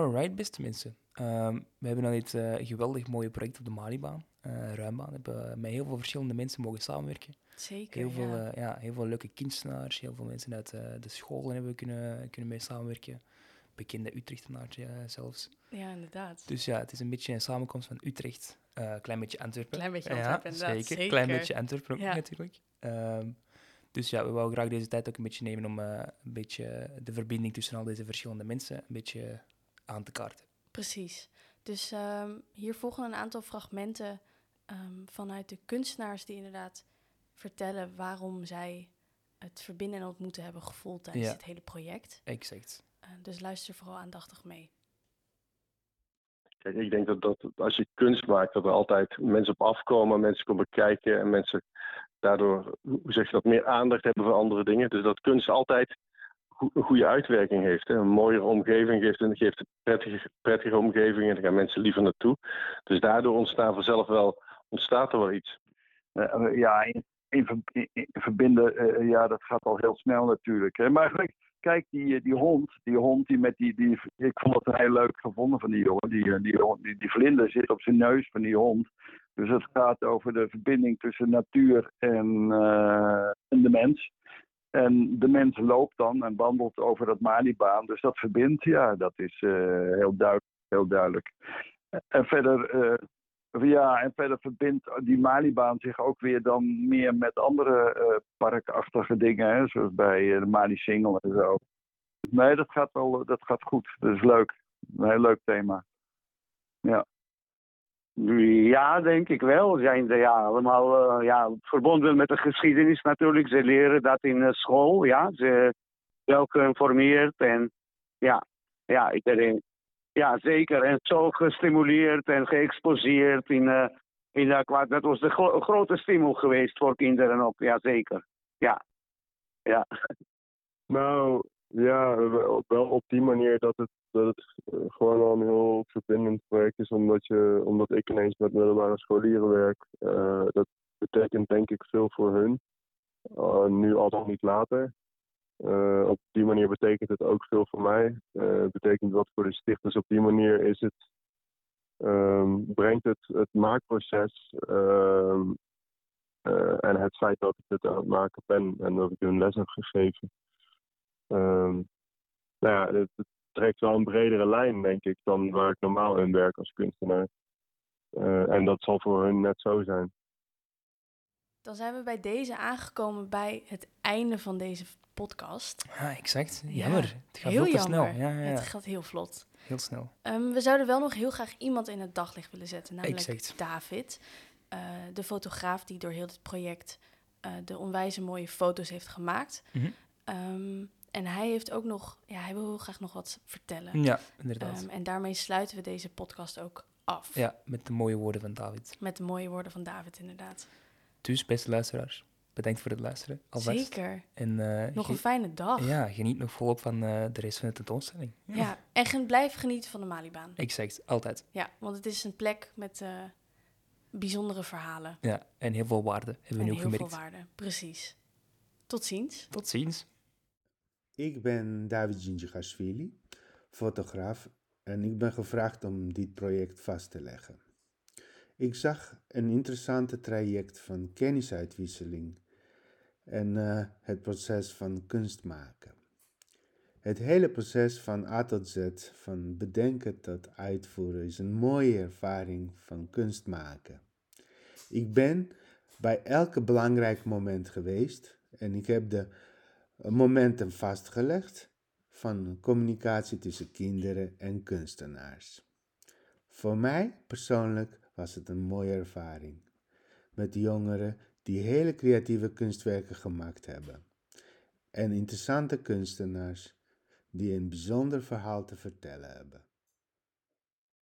Alright, beste mensen. Ehm, we hebben dan dit eh, geweldig mooie project op de Malibaan, eh Ruimbaan. We hebben met heel veel verschillende mensen mogen samenwerken. Zeker, Heel veel, ja. eh, ja, heel veel leuke kunstenaars, heel veel mensen uit eh, de scholen hebben we kunnen, kunnen mee samenwerken. Bekende Utrechtenaars eh, zelfs. ja, inderdaad. Dus ja, het is een beetje een samenkomst van Utrecht, een klein beetje Antwerpen. Klein beetje Ja, Antwerpen, inderdaad, Zeker, klein zeker. beetje Antwerpen ook Ja. natuurlijk. Ehm, dus ja, we wouden graag deze tijd ook een beetje nemen om eh, een beetje de verbinding tussen al deze verschillende mensen een beetje aan te kaarten. Precies. Dus ehm, hier volgen een aantal fragmenten ehm, vanuit de kunstenaars die inderdaad vertellen waarom zij het verbinden en ontmoeten hebben gevoeld tijdens Ja. dit hele project. Exact. Eh, dus luister vooral aandachtig mee. Kijk, ik denk dat, dat als je kunst maakt, dat er altijd mensen op afkomen, mensen komen kijken en mensen daardoor, hoe zeg je dat, meer aandacht hebben voor andere dingen. Dus dat kunst altijd een goede uitwerking heeft. Een mooiere omgeving geeft, en geeft een prettige, prettige omgeving en daar gaan mensen liever naartoe. Dus daardoor ontstaan vanzelf wel, ontstaat er wel iets. Eh, ja, in, in, ver- in- in verbinden, eh, ja, dat gaat al heel snel natuurlijk. Maar kijk, die, eh, die hond, die hond die met die, die, ik vond het heel leuk gevonden van die jongen. Die, eh, die, die, die vlinder zit op zijn neus van die hond. Dus het gaat over de verbinding tussen natuur en, eh, en de mens. En de mens loopt dan en wandelt over dat Malibaan. Dus dat verbindt, ja, dat is eh, heel, duidelijk, heel duidelijk. En verder, eh, ja, en verder verbindt die Malibaan zich ook weer dan meer met andere eh, parkachtige dingen, hè, zoals bij de Mali Single en zo. Nee, dat gaat wel, dat gaat goed. Dat is leuk. Een heel leuk thema. Ja. Ja, denk ik wel. Ze zijn er, ja, allemaal eh, ja, verbonden met de geschiedenis natuurlijk. Ze leren dat in eh, school. Ja. Ze wel geïnformeerd en ja, ja, iedereen. Ja, zeker. En zo gestimuleerd en geëxposeerd in, eh in Dat was de gro- grote stimul geweest voor kinderen ook. Ja, zeker. Ja. Ja. Nou, ja, wel op die manier dat het, dat het eh, gewoon al een heel verbindend project is, omdat, je, omdat ik ineens met middelbare scholieren werk. Eh, dat betekent denk ik veel voor hun, Eh, nu al dan niet later. Op die manier betekent het ook veel voor mij. Eh, betekent wat voor de stichters op die manier is het, ehm, brengt het, het maakproces ehm, eh, en het feit dat ik het aan het maken ben en dat ik hun les heb gegeven. Ehm, nou ja, het, het trekt wel een bredere lijn, denk ik, dan waar ik normaal in werk als kunstenaar. Eh, en dat zal voor hun net zo zijn. Dan zijn we bij deze aangekomen bij het einde van deze podcast. Ja, exact. Ja, Jammer. het gaat heel snel. Ja, ja, ja. Het gaat heel vlot. Heel snel. Ehm, we zouden wel nog heel graag iemand in het daglicht willen zetten, namelijk Exact. David. eh, de fotograaf die door heel dit project eh, de onwijze mooie foto's heeft gemaakt. Mhm. Ehm, en hij heeft ook nog, ja, hij wil heel graag nog wat vertellen. Ja, inderdaad. Ehm, en daarmee sluiten we deze podcast ook af. ja, met de mooie woorden van David. Met de mooie woorden van David, inderdaad. Dus, beste luisteraars, bedankt voor het luisteren. Alvast. Zeker. En, eh, Nog een fijne dag. Ja, geniet nog volop van eh, de rest van de tentoonstelling. Ja, en gen- blijf genieten van de Malibaan. Exact, altijd. Ja, want het is een plek met eh, bijzondere verhalen. Ja, en heel veel waarde, hebben we en nu ook heel gemerkt. veel waarde. Precies. Tot ziens. Tot ziens. Ik ben David Ginjigashvili, fotograaf, en ik ben gevraagd om dit project vast te leggen. Ik zag een interessante traject van kennisuitwisseling en eh, het proces van kunst maken. Het hele proces van A tot Z, van bedenken tot uitvoeren, is een mooie ervaring van kunst maken. Ik ben bij elke belangrijk moment geweest en ik heb de momenten vastgelegd van communicatie tussen kinderen en kunstenaars. Voor mij persoonlijk was het een mooie ervaring met jongeren die hele creatieve kunstwerken gemaakt hebben en interessante kunstenaars die een bijzonder verhaal te vertellen hebben.